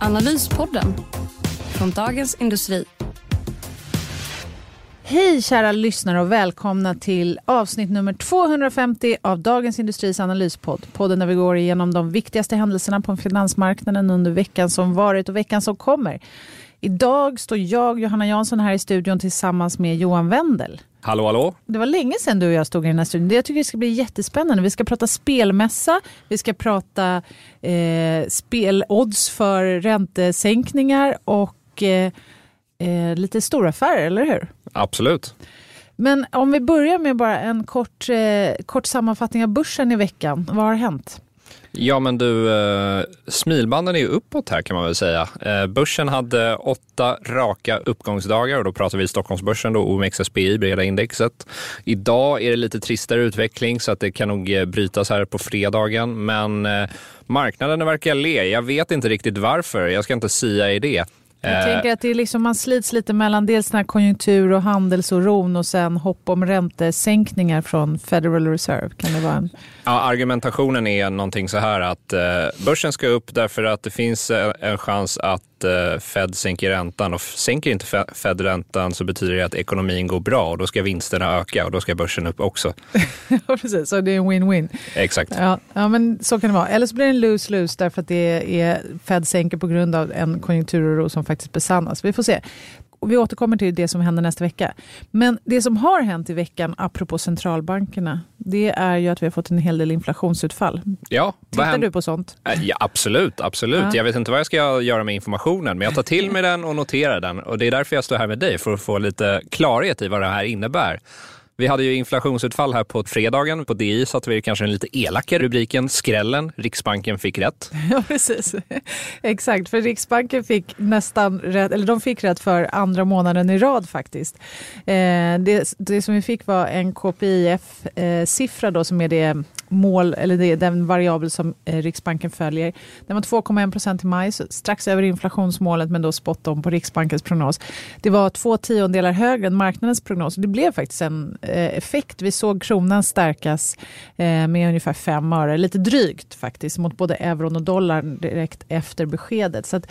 Analyspodden från Dagens Industri. Hej kära lyssnare och välkomna till avsnitt nummer 250 av Dagens Industris analyspodd. Podden där vi går igenom de viktigaste händelserna på finansmarknaden under veckan som varit och veckan som kommer. Idag står jag, Johanna Jansson, här i studion tillsammans med Johan Wendel. Hallå, hallå. Det var länge sedan du och jag stod i den här studion. Jag tycker det ska bli jättespännande. Vi ska prata spelmässa, vi ska prata eh, spelodds för räntesänkningar och eh, eh, lite storaffärer, eller hur? Absolut. Men om vi börjar med bara en kort, eh, kort sammanfattning av börsen i veckan. Vad har hänt? Ja, men du, eh, smilbanden är ju uppåt här kan man väl säga. Eh, börsen hade åtta raka uppgångsdagar och då pratar vi Stockholmsbörsen då, OMXSPI, breda indexet. Idag är det lite tristare utveckling så att det kan nog eh, brytas här på fredagen, men eh, marknaden verkar le. Jag vet inte riktigt varför, jag ska inte sia i det. Jag tänker att det är liksom, man slits lite mellan dels den här konjunktur och handelsoron och sen hopp om räntesänkningar från Federal Reserve. Kan det vara en... Ja, argumentationen är någonting så här att eh, börsen ska upp därför att det finns eh, en chans att eh, Fed sänker räntan och sänker inte Fed räntan så betyder det att ekonomin går bra och då ska vinsterna öka och då ska börsen upp också. ja, precis. Så det är en win-win. Exakt. Ja, ja, men så kan det vara. Eller så blir det en lose-lose därför att det är Fed sänker på grund av en konjunkturoro som faktiskt besannas. Vi får se. Och vi återkommer till det som händer nästa vecka. Men det som har hänt i veckan, apropå centralbankerna, det är ju att vi har fått en hel del inflationsutfall. Ja, Tittar du på sånt? Ja, absolut, absolut. Ja. Jag vet inte vad jag ska göra med informationen, men jag tar till mig den och noterar den. Och det är därför jag står här med dig, för att få lite klarhet i vad det här innebär. Vi hade ju inflationsutfall här på fredagen. På DI satte vi kanske den lite elaka rubriken Skrällen. Riksbanken fick rätt. Ja, precis. Exakt, för Riksbanken fick nästan rätt, eller de fick rätt för andra månaden i rad faktiskt. Eh, det, det som vi fick var en KPIF-siffra eh, då som är det mål, eller det, den variabel som eh, Riksbanken följer. Den var 2,1 procent i maj, strax över inflationsmålet men då spot on på Riksbankens prognos. Det var två tiondelar högre än marknadens prognos. Det blev faktiskt en eh, effekt. Vi såg kronan stärkas eh, med ungefär 5 öre, lite drygt faktiskt, mot både euron och dollarn direkt efter beskedet. Så att,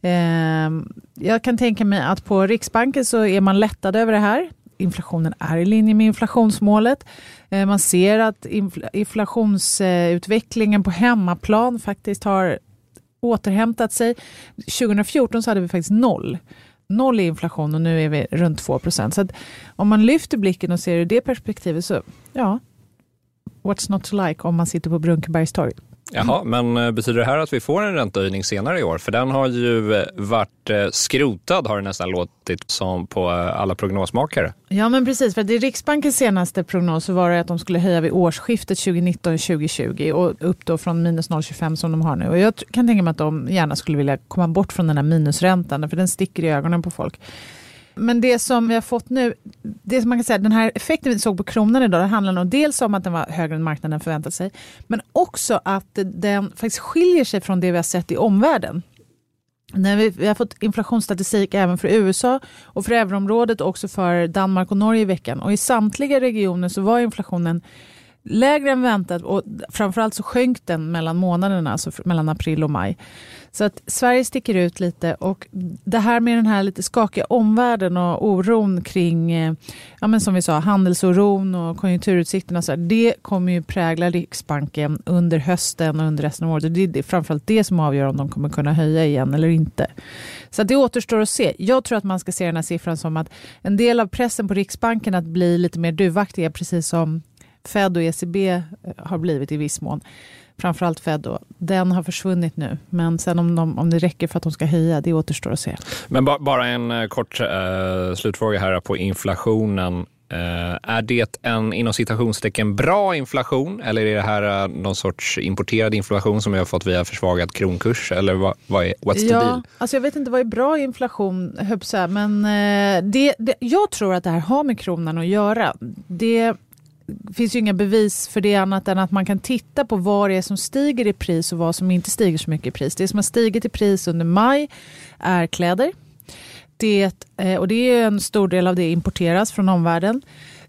eh, jag kan tänka mig att på Riksbanken så är man lättad över det här inflationen är i linje med inflationsmålet. Eh, man ser att inflationsutvecklingen på hemmaplan faktiskt har återhämtat sig. 2014 så hade vi faktiskt noll. Noll i inflation och nu är vi runt 2 procent. Så om man lyfter blicken och ser det i det perspektivet så, ja, what's not to like om man sitter på Brunkebergstorg. Jaha, men eh, betyder det här att vi får en räntehöjning senare i år? För den har ju eh, varit eh, skrotad har det nästan låtit som på alla prognosmakare. Ja men precis, för i Riksbankens senaste prognos så var det att de skulle höja vid årsskiftet 2019-2020 och upp då från minus 0,25 som de har nu. Och jag kan tänka mig att de gärna skulle vilja komma bort från den här minusräntan för den sticker i ögonen på folk. Men det som vi har fått nu, det som man kan säga, den här effekten vi såg på kronan idag, det handlar nog dels om att den var högre än marknaden förväntat sig, men också att den faktiskt skiljer sig från det vi har sett i omvärlden. När vi, vi har fått inflationsstatistik även för USA och för euroområdet och också för Danmark och Norge i veckan. Och i samtliga regioner så var inflationen lägre än väntat och framförallt så sjönk den mellan månaderna, alltså mellan april och maj. Så att Sverige sticker ut lite och det här med den här lite skakiga omvärlden och oron kring, eh, ja men som vi sa, handelsoron och konjunkturutsikterna, så här, det kommer ju prägla Riksbanken under hösten och under resten av året. Det är framförallt det som avgör om de kommer kunna höja igen eller inte. Så det återstår att se. Jag tror att man ska se den här siffran som att en del av pressen på Riksbanken att bli lite mer duvaktiga, precis som Fed och ECB eh, har blivit i viss mån. Framförallt Fed då. Den har försvunnit nu. Men sen om, de, om det räcker för att de ska höja, det återstår att se. Men ba, bara en uh, kort uh, slutfråga här på inflationen. Är det en inom citationstecken bra inflation eller är det här någon sorts importerad inflation som vi har fått via försvagad kronkurs? Eller vad, vad är, what's ja, the deal? Alltså jag vet inte vad är bra inflation, men det, det, jag tror att det här har med kronan att göra. Det finns ju inga bevis för det annat än att man kan titta på vad det är som stiger i pris och vad som inte stiger så mycket i pris. Det som har stigit i pris under maj är kläder. Det, eh, och det är en stor del av det importeras från omvärlden.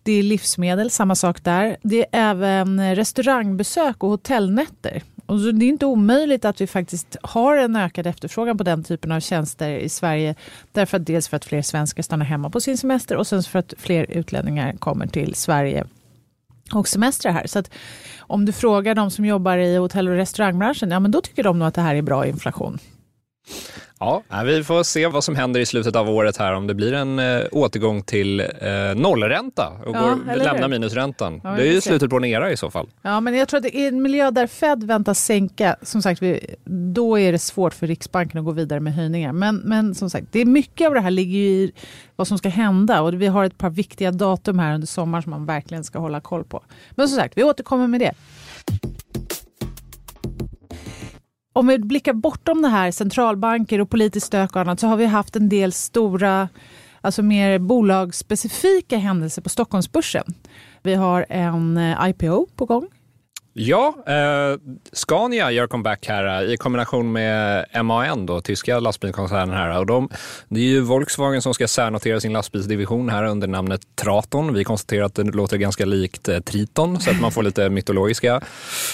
Det är livsmedel, samma sak där. Det är även restaurangbesök och hotellnätter. Och det är inte omöjligt att vi faktiskt har en ökad efterfrågan på den typen av tjänster i Sverige. Därför att dels för att fler svenskar stannar hemma på sin semester och sen för att fler utlänningar kommer till Sverige och semestrar här. Så att om du frågar de som jobbar i hotell och restaurangbranschen, ja men då tycker de nog att det här är bra inflation. Ja, vi får se vad som händer i slutet av året här, om det blir en äh, återgång till äh, nollränta och ja, går, lämna minusräntan. Ja, det är ju slutet på en era i så fall. Ja, men jag tror att i en miljö där Fed väntas sänka, som sagt, vi, då är det svårt för Riksbanken att gå vidare med höjningar. Men, men som sagt, det är mycket av det här ligger i vad som ska hända och vi har ett par viktiga datum här under sommaren som man verkligen ska hålla koll på. Men som sagt, vi återkommer med det om vi blickar bortom det här, centralbanker och politiskt stök och annat, så har vi haft en del stora, alltså mer bolagsspecifika händelser på Stockholmsbörsen. Vi har en eh, IPO på gång Ja, eh, Scania gör comeback här eh, i kombination med MAN, då, tyska lastbilskoncernen. Här. Och de, det är ju Volkswagen som ska särnotera sin lastbilsdivision här under namnet Traton. Vi konstaterar att det låter ganska likt eh, Triton, så att man får lite mytologiska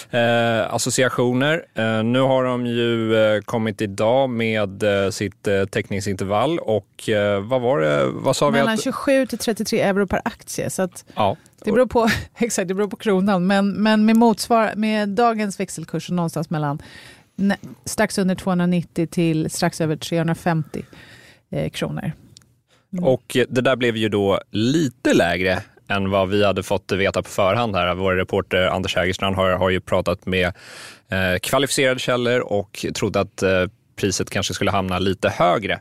eh, associationer. Eh, nu har de ju eh, kommit idag med sitt teckningsintervall och vad var det? Vad sa Mellan vi att... 27 till 33 euro per aktie. Så att... ja. Det beror på, exakt, det beror på kronan, men, men med, motsvar, med dagens växelkurs någonstans mellan strax under 290 till strax över 350 eh, kronor. Mm. Och eh, det där blev ju då lite lägre än vad vi hade fått veta på förhand. här. Vår reporter Anders Hägerstrand har, har ju pratat med eh, kvalificerade källor och trodde att eh, priset kanske skulle hamna lite högre.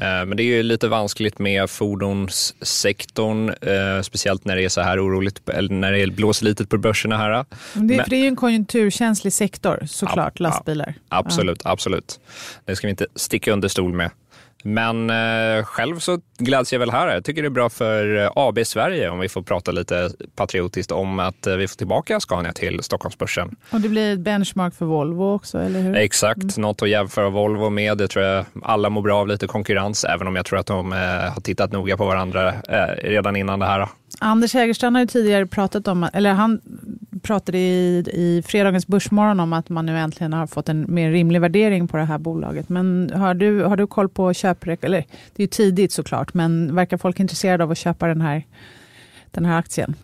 Eh, men det är ju lite vanskligt med fordonssektorn, eh, speciellt när det är så här oroligt, eller när det blåser lite på börserna här. Det, för det är ju en konjunkturkänslig sektor såklart, ja, lastbilar. Absolut, ja. absolut. Det ska vi inte sticka under stol med. Men eh, själv så gläds jag väl här. Jag tycker det är bra för eh, AB Sverige om vi får prata lite patriotiskt om att eh, vi får tillbaka Scania till Stockholmsbörsen. Och det blir ett benchmark för Volvo också, eller hur? Exakt, mm. något att jämföra Volvo med. Det tror jag alla mår bra av lite konkurrens, även om jag tror att de har tittat noga på varandra redan innan det här. Anders Hägerstrand har ju tidigare pratat om, eller han pratade i, i fredagens Börsmorgon om att man nu äntligen har fått en mer rimlig värdering på det här bolaget. Men har du, har du koll på köprek... Eller det är ju tidigt såklart, men verkar folk intresserade av att köpa den här, den här aktien?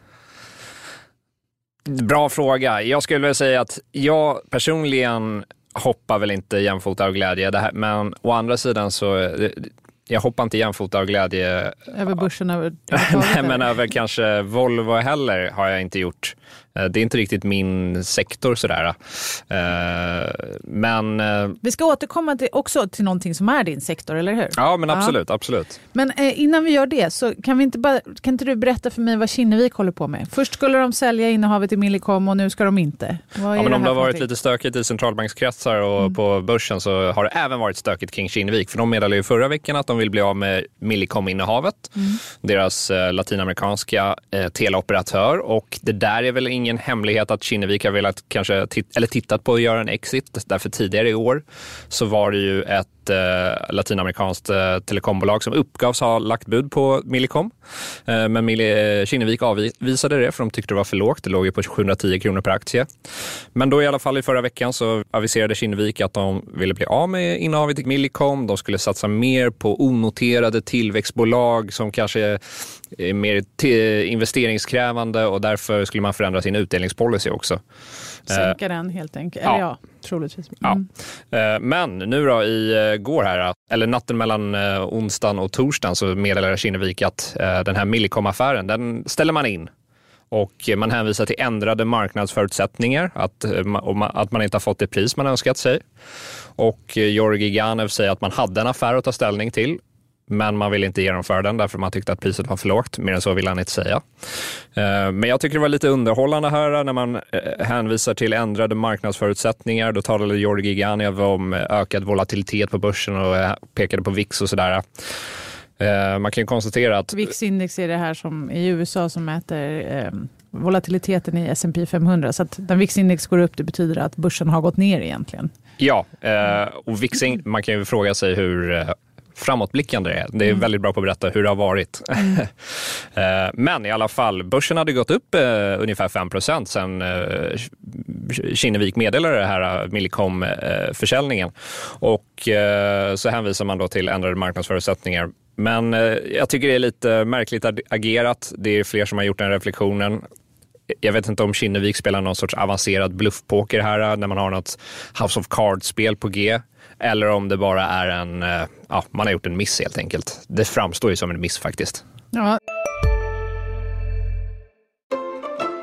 Bra fråga. Jag skulle vilja säga att jag personligen hoppar väl inte jämfota av glädje. Här, men å andra sidan så jag hoppar inte jämfota av glädje. Över börsen över Nej, men över kanske Volvo heller har jag inte gjort. Eh, det är inte riktigt min sektor sådär. Eh, men... Eh, vi ska återkomma till, också till någonting som är din sektor, eller hur? Ja, men absolut. Ja. absolut. Men innan vi gör det, så kan, vi inte bara, kan inte du berätta för mig vad Kinnevik håller på med? Först skulle de sälja innehavet i Millicom och nu ska de inte. Vad ja, men om det har varit lite stökigt i centralbankskretsar och mm. på börsen så har det även varit stökigt kring Kinnevik. För de meddelade ju förra veckan att de vill bli av med Millicom-innehavet. Mm. Deras latinamerikanska teleoperatör. Och det där är väl ingen hemlighet att Kinnevik har velat kanske eller tittat på att göra en exit. Därför tidigare i år så var det ju ett eh, latinamerikanskt eh, telekombolag som uppgavs ha lagt bud på Millicom. Eh, men Mil eh, Kinnevik avvisade det för de tyckte det var för lågt. Det låg ju på 710 kronor per aktie. Men då i alla fall i förra veckan så aviserade Kinnevik att de ville bli av med innehavet i Millicom. De skulle satsa mer på onoterade tillväxtbolag som kanske är mer investeringskrävande och därför skulle man förändra sin utdelningspolicy också. Sänka den helt enkelt. Eller ja, ja troligtvis. Mm. Ja. Eh, men nu då i går här, eller natten mellan eh, onsdagen och torsdagen så meddelade Kinnevik att eh, den här Millicom-affären, den ställer man in. Och man hänvisar till ändrade marknadsförutsättningar, att, att man inte har fått det pris man önskat sig. Och Georgi Ganev säger att man hade en affär att ta ställning till men man ville inte genomföra den därför man tyckte att priset var för lågt. Mer än så ville han inte säga. Eh, men jag tycker det var lite underhållande här när man eh, hänvisar till ändrade marknadsförutsättningar. Då talade Georgi Ganev om ökad volatilitet på börsen och pekade på VIX och sådär. Man kan konstatera att... VIX-index är det här som i USA som mäter eh, volatiliteten i S&P 500. Så att när VIX-index går upp, det betyder att börsen har gått ner egentligen. Ja, och VIX, man kan ju fråga sig hur framåtblickande det är. Det är mm. väldigt bra på att berätta hur det har varit. Mm. Eh, men i alla fall, börsen hade gått upp eh, ungefär 5 procent sen eh, Kinnevik meddelade det här Millicom-försäljningen. Och så hänvisar man då till ändrade marknadsförutsättningar. Men jag tycker det är lite märkligt agerat. Det är fler som har gjort den reflektionen jag vet inte om Kinnevik spelar någon sorts avancerad bluffpoker här när man har något House of Cards-spel på G. Eller om det bara är en, eh, ja, man har gjort en miss helt enkelt. Det framstår ju som en miss faktiskt. Ja.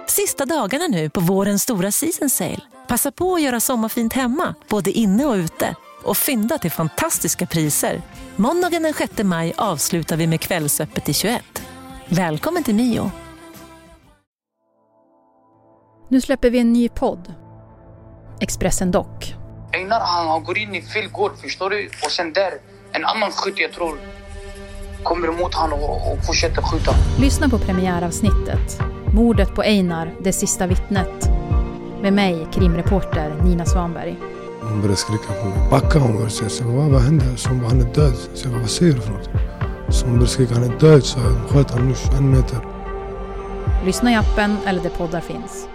Sista dagarna nu på vårens stora season sale. Passa på att göra sommarfint hemma, både inne och ute. Och fynda till fantastiska priser. Måndagen den 6 maj avslutar vi med Kvällsöppet i 21. Välkommen till Mio. Nu släpper vi en ny podd. Expressen Dock Einar han, går in i fel gård, förstår du? Och sen där, en annan skytt jag tror kommer emot honom och, och fortsätter skjuta. Lyssna på premiäravsnittet. Mordet på Einar, det sista vittnet. Med mig, krimreporter Nina Svanberg. Hon började skrika på mig. Backa hon började säga. Så vad, vad hände? Så hon bara, han är död. Så jag bara, vad säger du för något? Så hon började skrika, han är död. Så jag sköt honom nu en meter. Lyssna i appen eller där poddar finns.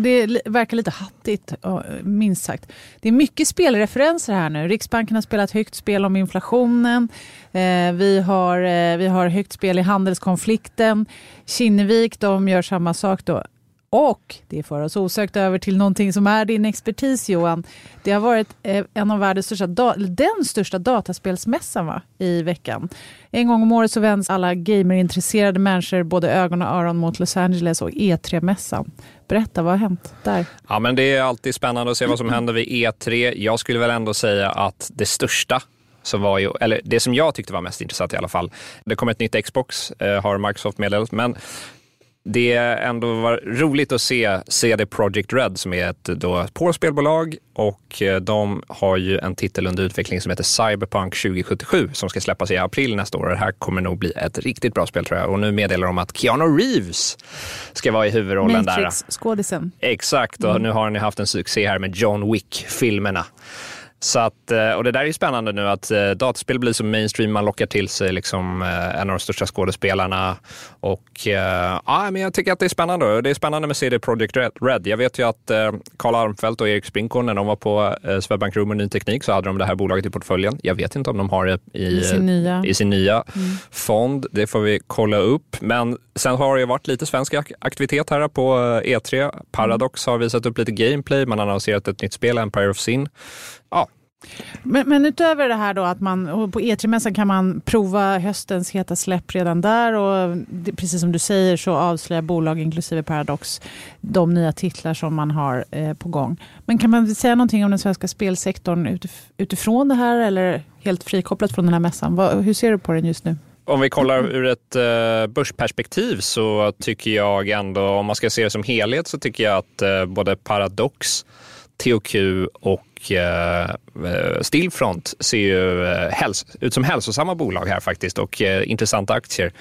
Det verkar lite hattigt, minst sagt. Det är mycket spelreferenser här nu. Riksbanken har spelat högt spel om inflationen. Eh, vi har, eh, vi har högt spel i handelskonflikten. Kinnevik de gör samma sak. då. Och det för oss osökt över till någonting som är din expertis Johan. Det har varit eh, en av världens största, den största dataspelsmässan va? i veckan. En gång om året så vänds alla gamerintresserade människor både ögon och öron mot Los Angeles och E3-mässan. Berätta, vad har hänt där? Ja, men det är alltid spännande att se vad som händer vid E3. Jag skulle väl ändå säga att det största som var ju, eller det som jag tyckte var mest intressant i alla fall. Det kom ett nytt Xbox, eh, har Microsoft meddelat, men det ändå var roligt att se CD Projekt Red som är ett då spelbolag och eh, de har ju en titel under utveckling som heter Cyberpunk 2077 som ska släppas i april nästa år. Det här kommer nog bli ett riktigt bra spel tror jag. Och nu meddelar de att Keanu Reeves ska vara i huvudrollen Matrix, där. Matrix-skådisen. Exakt, och mm. nu har han ju haft en succé här med John Wick-filmerna. Så att, eh, och det där är ju spännande nu att eh, dataspel blir så mainstream, man lockar till sig liksom eh, en av de största skådespelarna. Och ja, men jag tycker att det är spännande. Det är spännande med CD Projekt Red. Jag vet ju att Karl Armfelt och Erik Sprinchorn, när de var på Swedbank Room och Ny Teknik så hade de det här bolaget i portföljen. Jag vet inte om de har det i, I sin nya, i sin nya mm. fond. Det får vi kolla upp. Men sen har det varit lite svensk aktivitet här på E3. Paradox mm. har visat upp lite gameplay. Man har annonserat ett nytt spel, Empire of Sin. Ja, men, men, utöver det här då att man på E3-mässan kan man prova höstens heta släpp redan där och det, precis som du säger så avslöjar bolag inklusive Paradox de nya titlar som man har eh, på gång. Men kan man säga någonting om den svenska spelsektorn utif utifrån det här eller helt frikopplat från den här mässan? Vad, hur ser du på den just nu? Om vi kollar ur ett uh, börsperspektiv så tycker jag ändå, om man ska se det som helhet, så tycker jag att uh, både Paradox, THQ och Eh, eh, Stillfront ser ju eh, ut som hälsosamma bolag här faktiskt och eh, intressanta aktier.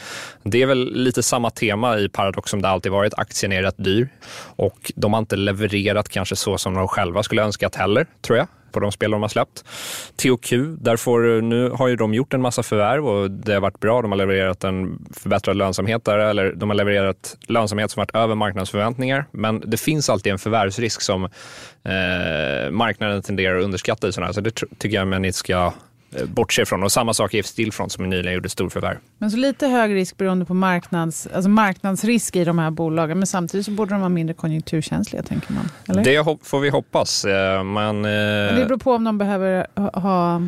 Det är väl lite samma tema i Paradox som det alltid varit. Aktien är rätt dyr och de har inte levererat kanske så som de själva skulle önskat heller, tror jag på de spel de har släppt. THQ, där får, nu har ju de gjort en massa förvärv och det har varit bra. De har levererat en förbättrad lönsamhet där, eller de har levererat lönsamhet som varit över marknadsförväntningar. Men det finns alltid en förvärvsrisk som eh, marknaden tenderar att underskatta i sådana här, så det tycker jag man inte ska bortse från. Och samma sak i Stillfront som nyligen gjorde storförvärv. Men så lite hög risk beroende på marknads, alltså marknadsrisk i de här bolagen. Men samtidigt så borde de vara mindre konjunkturkänsliga tänker man. Eller? Det får vi hoppas. Eh, man, men det beror på om de behöver ha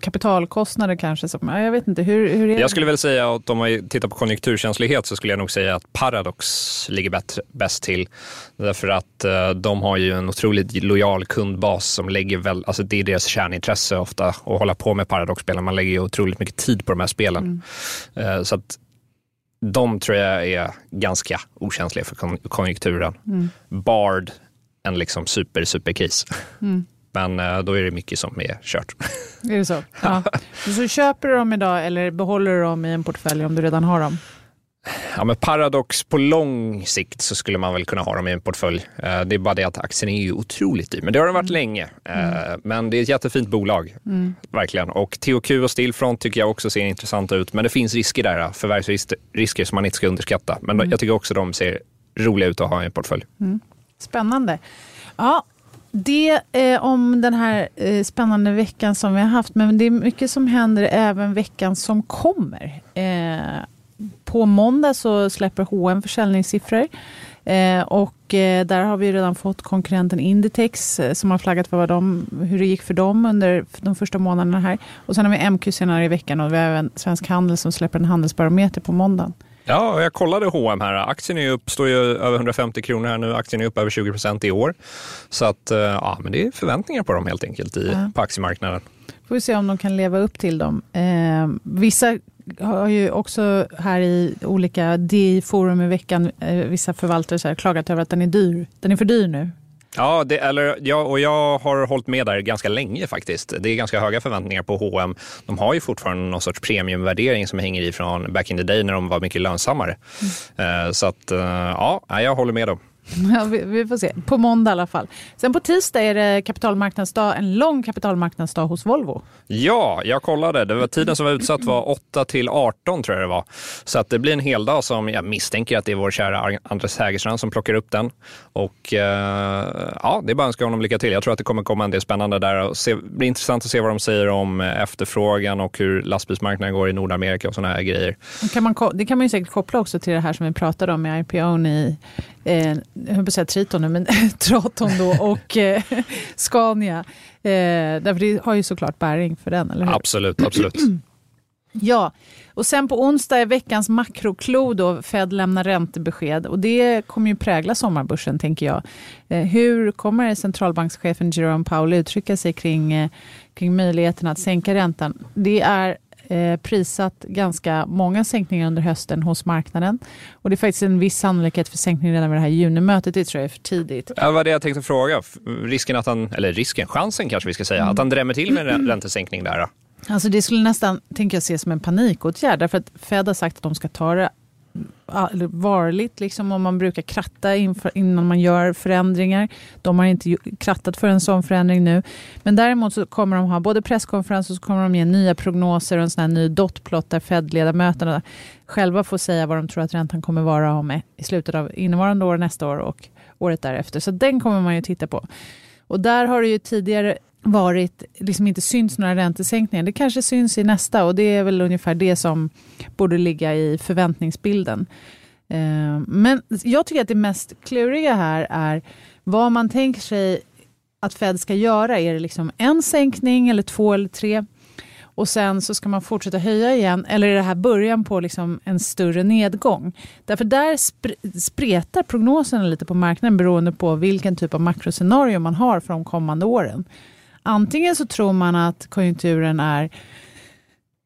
kapitalkostnader kanske. Som, jag vet inte, hur, hur är Jag skulle väl säga att om man tittar på konjunkturkänslighet så skulle jag nog säga att Paradox ligger bättre, bäst till. Därför att de har ju en otroligt lojal kundbas som lägger väl, alltså det är deras kärnintresse ofta att hålla på med Paradox-spelen. Man lägger ju otroligt mycket tid på de här spelen. Mm. Så att de tror jag är ganska okänsliga för konjunkturen. Mm. Bard, en liksom super, super case. Mm. Men eh, då är det mycket som är kört. Är det så? Ja. Så köper du dem idag eller behåller du dem i en portfölj om du redan har dem? Ja, men Paradox på lång sikt så skulle man väl kunna ha dem i en portfölj. Eh, det är bara det att aktien är ju otroligt dyr, men det har den varit mm. länge. Eh, mm. Men det är ett jättefint bolag, mm. verkligen. Och THQ och Stillfront tycker jag också ser intressanta ut, men det finns risker där, förvärvsrisker som man inte ska underskatta. Men mm. jag tycker också de ser roliga ut att ha i en portfölj. Mm. Spännande. Ja, det eh, om den här eh, spännande veckan som vi har haft, men det är mycket som händer även veckan som kommer. Eh, på måndag så släpper H&M försäljningssiffror. Eh, och eh, där har vi redan fått konkurrenten Inditex eh, som har flaggat för vad de, hur det gick för dem under de första månaderna här. Och sen har vi MQ senare i veckan och vi har även Svensk Handel som släpper en handelsbarometer på måndagen. Ja, jag kollade H&M här. Aktien är upp, står ju över 150 kronor här nu. Aktien är upp över 20 procent i år. Så att, eh, ja, men det är förväntningar på dem helt enkelt i, ja. på aktiemarknaden. Får vi se om de kan leva upp till dem. Eh, vissa har ju också här i olika DI-forum i veckan, eh, vissa förvaltare så här, klagat över att den är dyr. Den är för dyr nu. Ja, det, eller, ja, och jag har hållit med där ganska länge faktiskt. Det är ganska höga förväntningar på H&M. De har ju fortfarande någon sorts premiumvärdering som hänger i från back in the day när de var mycket lönsammare. Mm. Uh, så att, uh, ja, jag håller med dem. Ja, vi, vi, får se. På måndag i alla fall. Sen på tisdag är det kapitalmarknadsdag, en lång kapitalmarknadsdag hos Volvo. Ja, jag kollade. Det var tiden som var utsatt var 8 till 18 tror jag det var. Så att det blir en hel dag som jag misstänker att det är vår kära Andres Hägerstrand som plockar upp den. Och eh, ja, det är bara att önska honom lycka till. Jag tror att det kommer komma en del spännande där. Och se, det blir intressant att se vad de säger om efterfrågan och hur lastbilsmarknaden går i Nordamerika och sådana här grejer. Kan man, det kan man ju säkert koppla också till det här som vi pratade om med IPOn i eh, jag höll på att säga Triton nu, men Traton då och eh, Scania. Eh, därför det har ju såklart bäring för den, eller hur? Absolut, absolut. ja, och sen på onsdag är veckans makroklo då Fed lämnar räntebesked och det kommer ju prägla sommarbörsen tänker jag. Eh, hur kommer centralbankschefen Jerome Powell uttrycka sig kring, eh, kring möjligheten att sänka räntan? Det är eh, prisat ganska många sänkningar under hösten hos marknaden. Och det är faktiskt en viss sannolikhet för sänkning redan vid det här junimötet. Det tror jag är för tidigt. Ja, det var det jag tänkte fråga. Risken att han, eller risken, chansen kanske vi ska säga, mm. att han drämmer till med en räntesänkning där. Alltså det skulle nästan, tänker jag, se som en panikåtgärd. Därför att Fed har sagt att de ska ta det varligt, liksom, om man brukar kratta innan man gör förändringar. De har inte krattat för en sån förändring nu. Men däremot så kommer de ha både presskonferens och så kommer de ge nya prognoser och en sån här ny dotplot där Fed-ledamöterna själva får säga vad de tror att räntan kommer vara om e, i slutet av innevarande år, nästa år och året därefter. Så den kommer man ju titta på. Och där har det ju tidigare varit, liksom inte synts några räntesänkningar. Det kanske syns i nästa och det är väl ungefär det som borde ligga i förväntningsbilden. Eh, men jag tycker att det mest kluriga här är vad man tänker sig att Fed ska göra. Är det liksom en sänkning eller två eller tre? och sen så ska man fortsätta höja igen eller är det här början på liksom en större nedgång? Därför där spretar prognoserna lite på marknaden beroende på vilken typ av makroscenario man har för de kommande åren. Antingen så tror man att konjunkturen är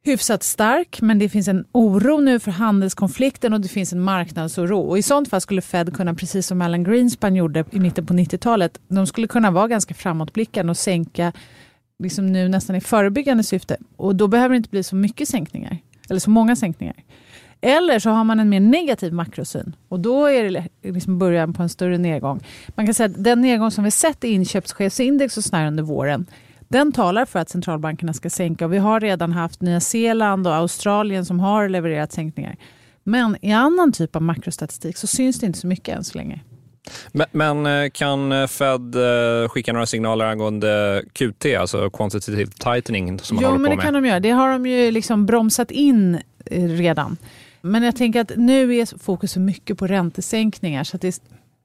hyfsat stark, men det finns en oro nu för handelskonflikten och det finns en marknadsoro. Och I sånt fall skulle Fed kunna, precis som Alan Greenspan gjorde i mitten på 90-talet, de skulle kunna vara ganska framåtblickande och sänka liksom nu nästan i förebyggande syfte. Och då behöver det inte bli så mycket sänkningar, eller så många sänkningar. Eller så har man en mer negativ makrosyn och då är det liksom början på en större nedgång. Man kan säga att den nedgång som vi sett i inköpschefsindex och sådär under våren, den talar för att centralbankerna ska sänka. Och vi har redan haft Nya Zeeland och Australien som har levererat sänkningar. Men i annan typ av makrostatistik så syns det inte så mycket än så länge. Men, men eh, kan Fed eh, skicka några signaler angående QT, alltså quantitative tightening som man Jo, håller men på det med? kan de göra. Det har de ju liksom bromsat in eh, redan. Men jag tänker att nu är fokus så mycket på räntesänkningar så att det, är-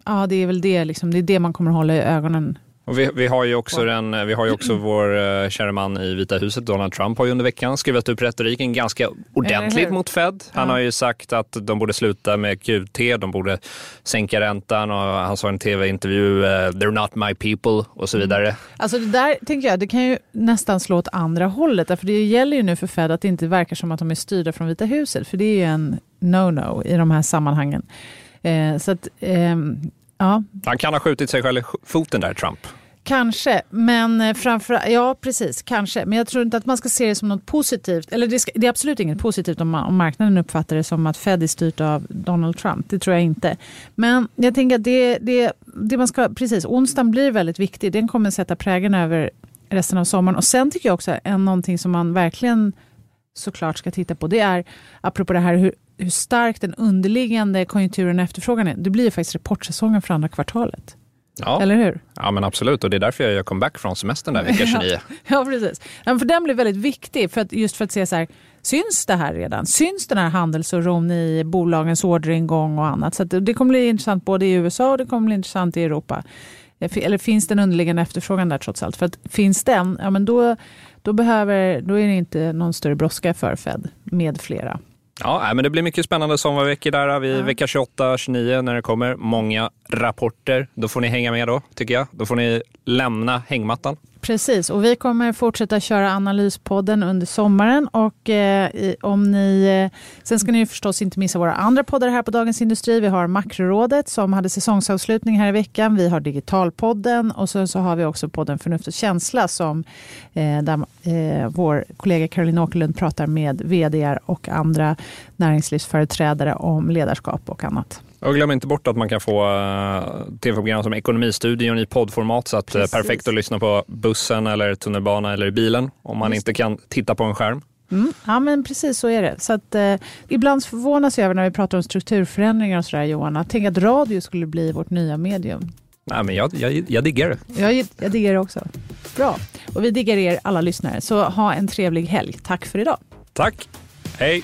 ja, det är väl det, liksom, det är det man kommer hålla i ögonen. Och vi, vi har ju också, den, vi har ju också vår uh, kära man i Vita huset, Donald Trump, har ju under veckan skruvat upp retoriken ganska ordentligt mot Fed. Han Ja. har ju sagt att de borde sluta med QT, de borde sänka räntan och han sa i en tv-intervju uh, “They're not my people” och så vidare. Alltså det där tänker jag, det kan ju nästan slå åt andra hållet. För det gäller ju nu för Fed att det inte verkar som att de är styrda från Vita huset. För det är ju en no-no i de här sammanhangen. Eh, så att, ehm, ja, Han kan ha skjutit sig själv i foten där, Trump. Kanske, men eh, framför ja precis, kanske. Men jag tror inte att man ska se det som något positivt. Eller det, ska, det är absolut inget positivt om, man, om marknaden uppfattar det som att Fed är styrt av Donald Trump. Det tror jag inte. Men jag tänker att det, det, det man ska, precis, onsdagen blir väldigt viktig. Den kommer sätta prägen över resten av sommaren. Och sen tycker jag också, en någonting som man verkligen såklart ska titta på, det är, apropå det här hur, hur stark den underliggande konjunkturen och efterfrågan är. Det blir ju faktiskt rapportsäsongen för andra kvartalet. Ja. Eller hur? ja, men absolut. Och det är därför jag gör comeback från semestern där vecka 29. Ja, precis. Ja, men för den blir väldigt viktig, för att, just för att se så här, syns det här redan? Syns den här handelsoron i bolagens orderingång och annat? Så det kommer bli intressant både i USA och det kommer bli intressant i Europa. Eh, Eller finns den underliggande efterfrågan där trots allt? För att finns den, ja men då, då, behöver, då är det inte någon större brådska för Fed med flera. Ja, men det blir mycket spännande sommarveckor där. Vi, Vecka 28, 29 när det kommer många rapporter. Då får ni hänga med då, tycker jag. Då får ni lämna hängmattan. Precis, och vi kommer fortsätta köra Analyspodden under sommaren. Och, eh, om ni, eh, sen ska ni ju förstås inte missa våra andra poddar här på Dagens Industri. Vi har Makrorådet som hade säsongsavslutning här i veckan. Vi har Digitalpodden och sen så har vi också podden Förnuft och känsla som, eh, där eh, vår kollega Caroline Åkerlund pratar med vd och andra näringslivsföreträdare om ledarskap och annat. Och glöm inte bort att man kan få uh, tv-program som Ekonomistudion i poddformat. Så att, eh, Precis. perfekt att lyssna på bussen eller tunnelbana eller i bilen om man Just inte kan titta på en skärm. Mm, ja, men precis så är det. Så att, eh, ibland förvånas jag över när vi pratar om strukturförändringar och sådär Johan, att tänk att radio skulle bli vårt nya medium. Nej, men jag, jag, jag diggar det. Jag, jag diggar det också. Bra. Och vi diggar er alla lyssnare. Så ha en trevlig helg. Tack för idag. Tack. Hej.